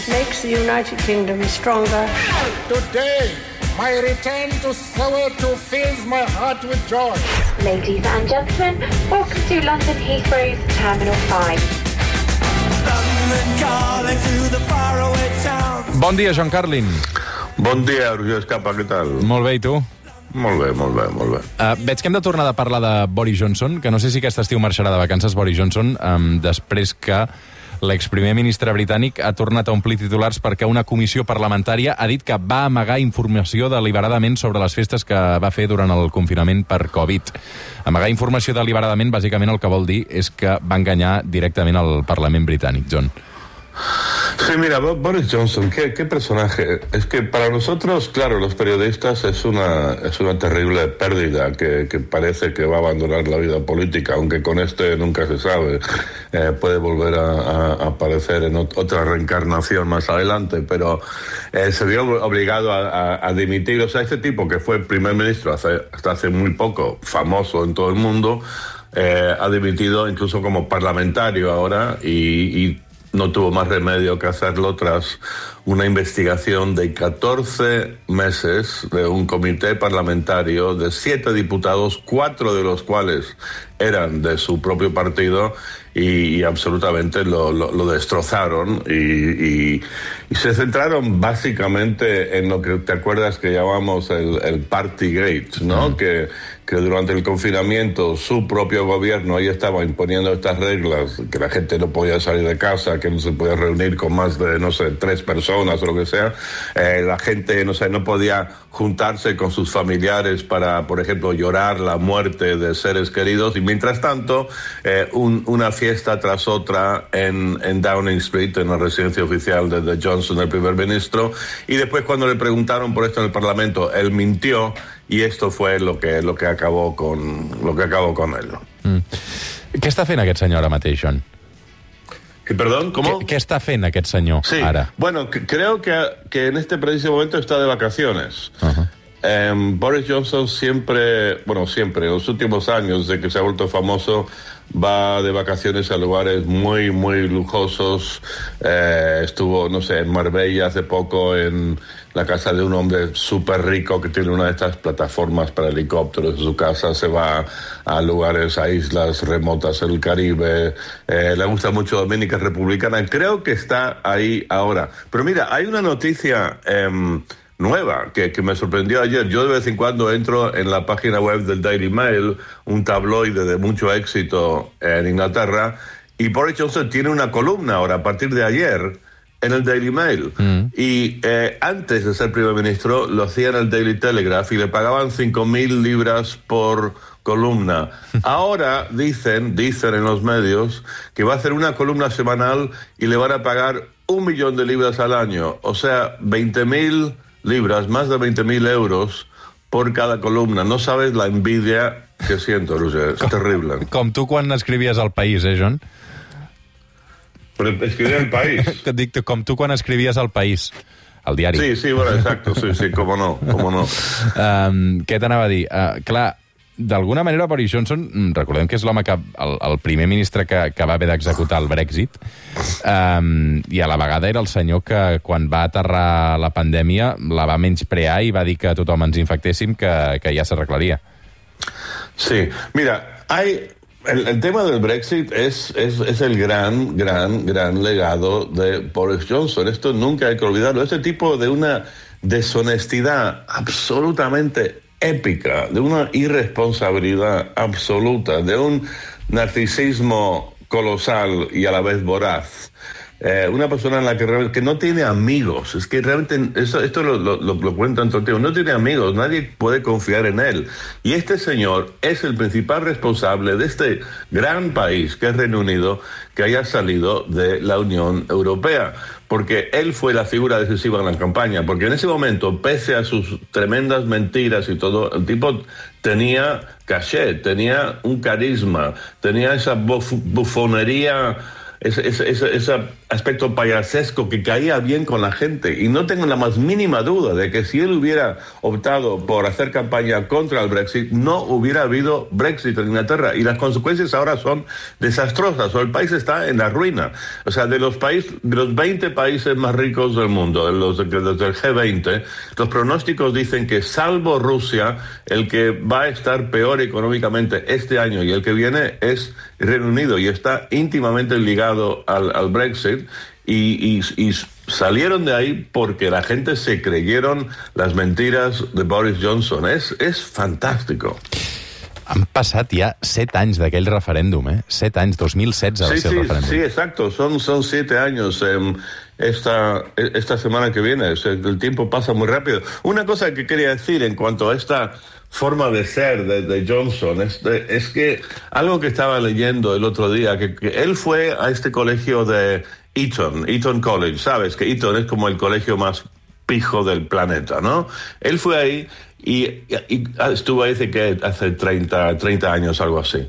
It makes the United Kingdom stronger. Today, my return to Soweto fills my heart with joy. Ladies and gentlemen, welcome to London Heathrow's Terminal 5. Bon dia, Joan Carlin. Bon dia, Roger Escapa, què tal? Molt bé, i tu? Molt bé, molt bé, molt bé. Uh, veig que hem de tornar de parlar de Boris Johnson, que no sé si aquest estiu marxarà de vacances Boris Johnson, um, després que l'exprimer ministre britànic ha tornat a omplir titulars perquè una comissió parlamentària ha dit que va amagar informació deliberadament sobre les festes que va fer durant el confinament per Covid. Amagar informació deliberadament, bàsicament, el que vol dir és que va enganyar directament al Parlament britànic, John. Sí, mira, Boris Johnson, ¿qué, personaje. Es que para nosotros, claro, los periodistas es una, es una terrible pérdida que, parece que va a abandonar la vida política, aunque con este nunca se sabe. Eh, puede volver a, aparecer en otra reencarnación más adelante, pero eh, se vio obligado a, dimitir. O sea, este tipo que fue primer ministro hasta hace muy poco, famoso en todo el mundo, eh, ha dimitido incluso como parlamentario ahora y, y no tuvo más remedio que hacerlo tras una investigación de 14 meses de un comité parlamentario de siete diputados, cuatro de los cuales eran de su propio partido y, y absolutamente lo, lo, lo destrozaron y, y, y, se centraron básicamente en lo que te acuerdas que llamamos el, el Party Gate, ¿no? Mm. Que, que durante el confinamiento su propio gobierno ahí estaba imponiendo estas reglas, que la gente no podía salir de casa, que no se podía reunir con más de, no sé, tres personas o lo que sea, eh, la gente, no sé, no podía juntarse con sus familiares para, por ejemplo, llorar la muerte de seres queridos y mientras tanto eh, un, una fiesta tras otra en, en, Downing Street, en la residencia oficial de, de Johnson, el primer ministro, y después cuando le preguntaron por esto en el Parlamento, él mintió y esto fue lo que, lo que acabó con, lo que acabó con él. Mm. Què està fent aquest senyor ara mateix, John? Que, perdón, ¿cómo? ¿Qué, ¿Qué, está fent aquest senyor sí. ara? Bueno, creo que, que en este preciso momento está de vacaciones. Uh -huh. Um, Boris Johnson siempre, bueno, siempre, en los últimos años, de que se ha vuelto famoso, va de vacaciones a lugares muy, muy lujosos. Eh, estuvo, no sé, en Marbella hace poco, en la casa de un hombre súper rico que tiene una de estas plataformas para helicópteros en su casa. Se va a lugares, a islas remotas del Caribe. Eh, le gusta mucho Dominica Republicana. Creo que está ahí ahora. Pero mira, hay una noticia. Eh, nueva, que, que, me sorprendió ayer. Yo de vez en cuando entro en la página web del Daily Mail, un tabloide de mucho éxito en Inglaterra, y Boris Johnson tiene una columna ahora, a partir de ayer, en el Daily Mail. Mm. Y eh, antes de ser primer ministro, lo hacía en el Daily Telegraph y le pagaban 5.000 libras por columna. Ahora dicen, dicen en los medios, que va a hacer una columna semanal y le van a pagar un millón de libras al año, o sea, 20.000 libras, más de 20.000 euros por cada columna. No sabes la envidia que siento, Roger. Es com, terrible. Com tu quan escrivies al País, eh, John? Però escrivia al País? Que dic, com tu quan escrivies al País. al diari. Sí, sí, bueno, exacto, sí, sí, com no, com no. Um, què t'anava a dir? Uh, clar, d'alguna manera Boris Johnson, mm, recordem que és l'home que, el, el primer ministre que, que va haver d'executar el Brexit, um, i a la vegada era el senyor que quan va aterrar la pandèmia la va menysprear i va dir que tothom ens infectéssim que, que ja s'arreglaria. Sí, mira, hay el, el, tema del Brexit es, es, es, el gran, gran, gran legado de Boris Johnson. Esto nunca hay que olvidarlo. Este tipo de una deshonestidad absolutamente épica, de una irresponsabilidad absoluta, de un narcisismo colosal y a la vez voraz. Eh, una persona en la que, que no tiene amigos, es que realmente, esto lo, lo, lo cuentan todo no tiene amigos, nadie puede confiar en él. Y este señor es el principal responsable de este gran país que es Reino Unido, que haya salido de la Unión Europea porque él fue la figura decisiva en la campaña, porque en ese momento, pese a sus tremendas mentiras y todo, el tipo tenía caché, tenía un carisma, tenía esa buf bufonería ese, ese, aspecto payasesco que caía bien con la gente. Y no tengo la más mínima duda de que si él hubiera optado por hacer campaña contra el Brexit, no hubiera habido Brexit en Inglaterra. Y las consecuencias ahora son desastrosas. O el país está en la ruina. O sea, de los, países, de los 20 países más ricos del mundo, de los del G20, los pronósticos dicen que salvo Rusia, el que va a estar peor económicamente este año y el que viene es Reino Unido y está íntimamente ligado al, al Brexit y, y, y, salieron de ahí porque la gente se creyeron las mentiras de Boris Johnson. Es, es fantástico. Han passat ja set anys d'aquell referèndum, eh? Set anys, 2016 va sí, ser sí, el referèndum. Sí, exacto, son, son siete años. Eh, esta, esta semana que viene, el tiempo pasa muy rápido. Una cosa que quería decir en cuanto a esta forma de ser de, Johnson es, que algo que estaba leyendo el otro día, que, él fue a este colegio de Eton, Eton College, ¿sabes? Que Eton es como el colegio más pijo del planeta, ¿no? Él fue ahí y, y estuvo ahí hace, que, hace 30, 30 años, algo así.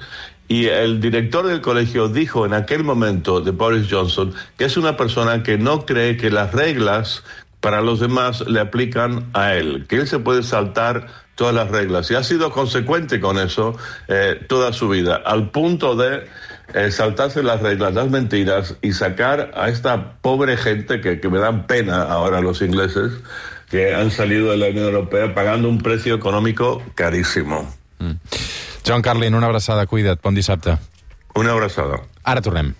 Y el director del colegio dijo en aquel momento de Boris Johnson que es una persona que no cree que las reglas para los demás le aplican a él, que él se puede saltar todas las reglas. Y ha sido consecuente con eso eh, toda su vida, al punto de eh, saltarse las reglas, las mentiras y sacar a esta pobre gente que, que me dan pena ahora los ingleses, que han salido de la Unión Europea pagando un precio económico carísimo. Mm. John Carlin, una abraçada, cuida't, bon dissabte. Una abraçada. Ara tornem.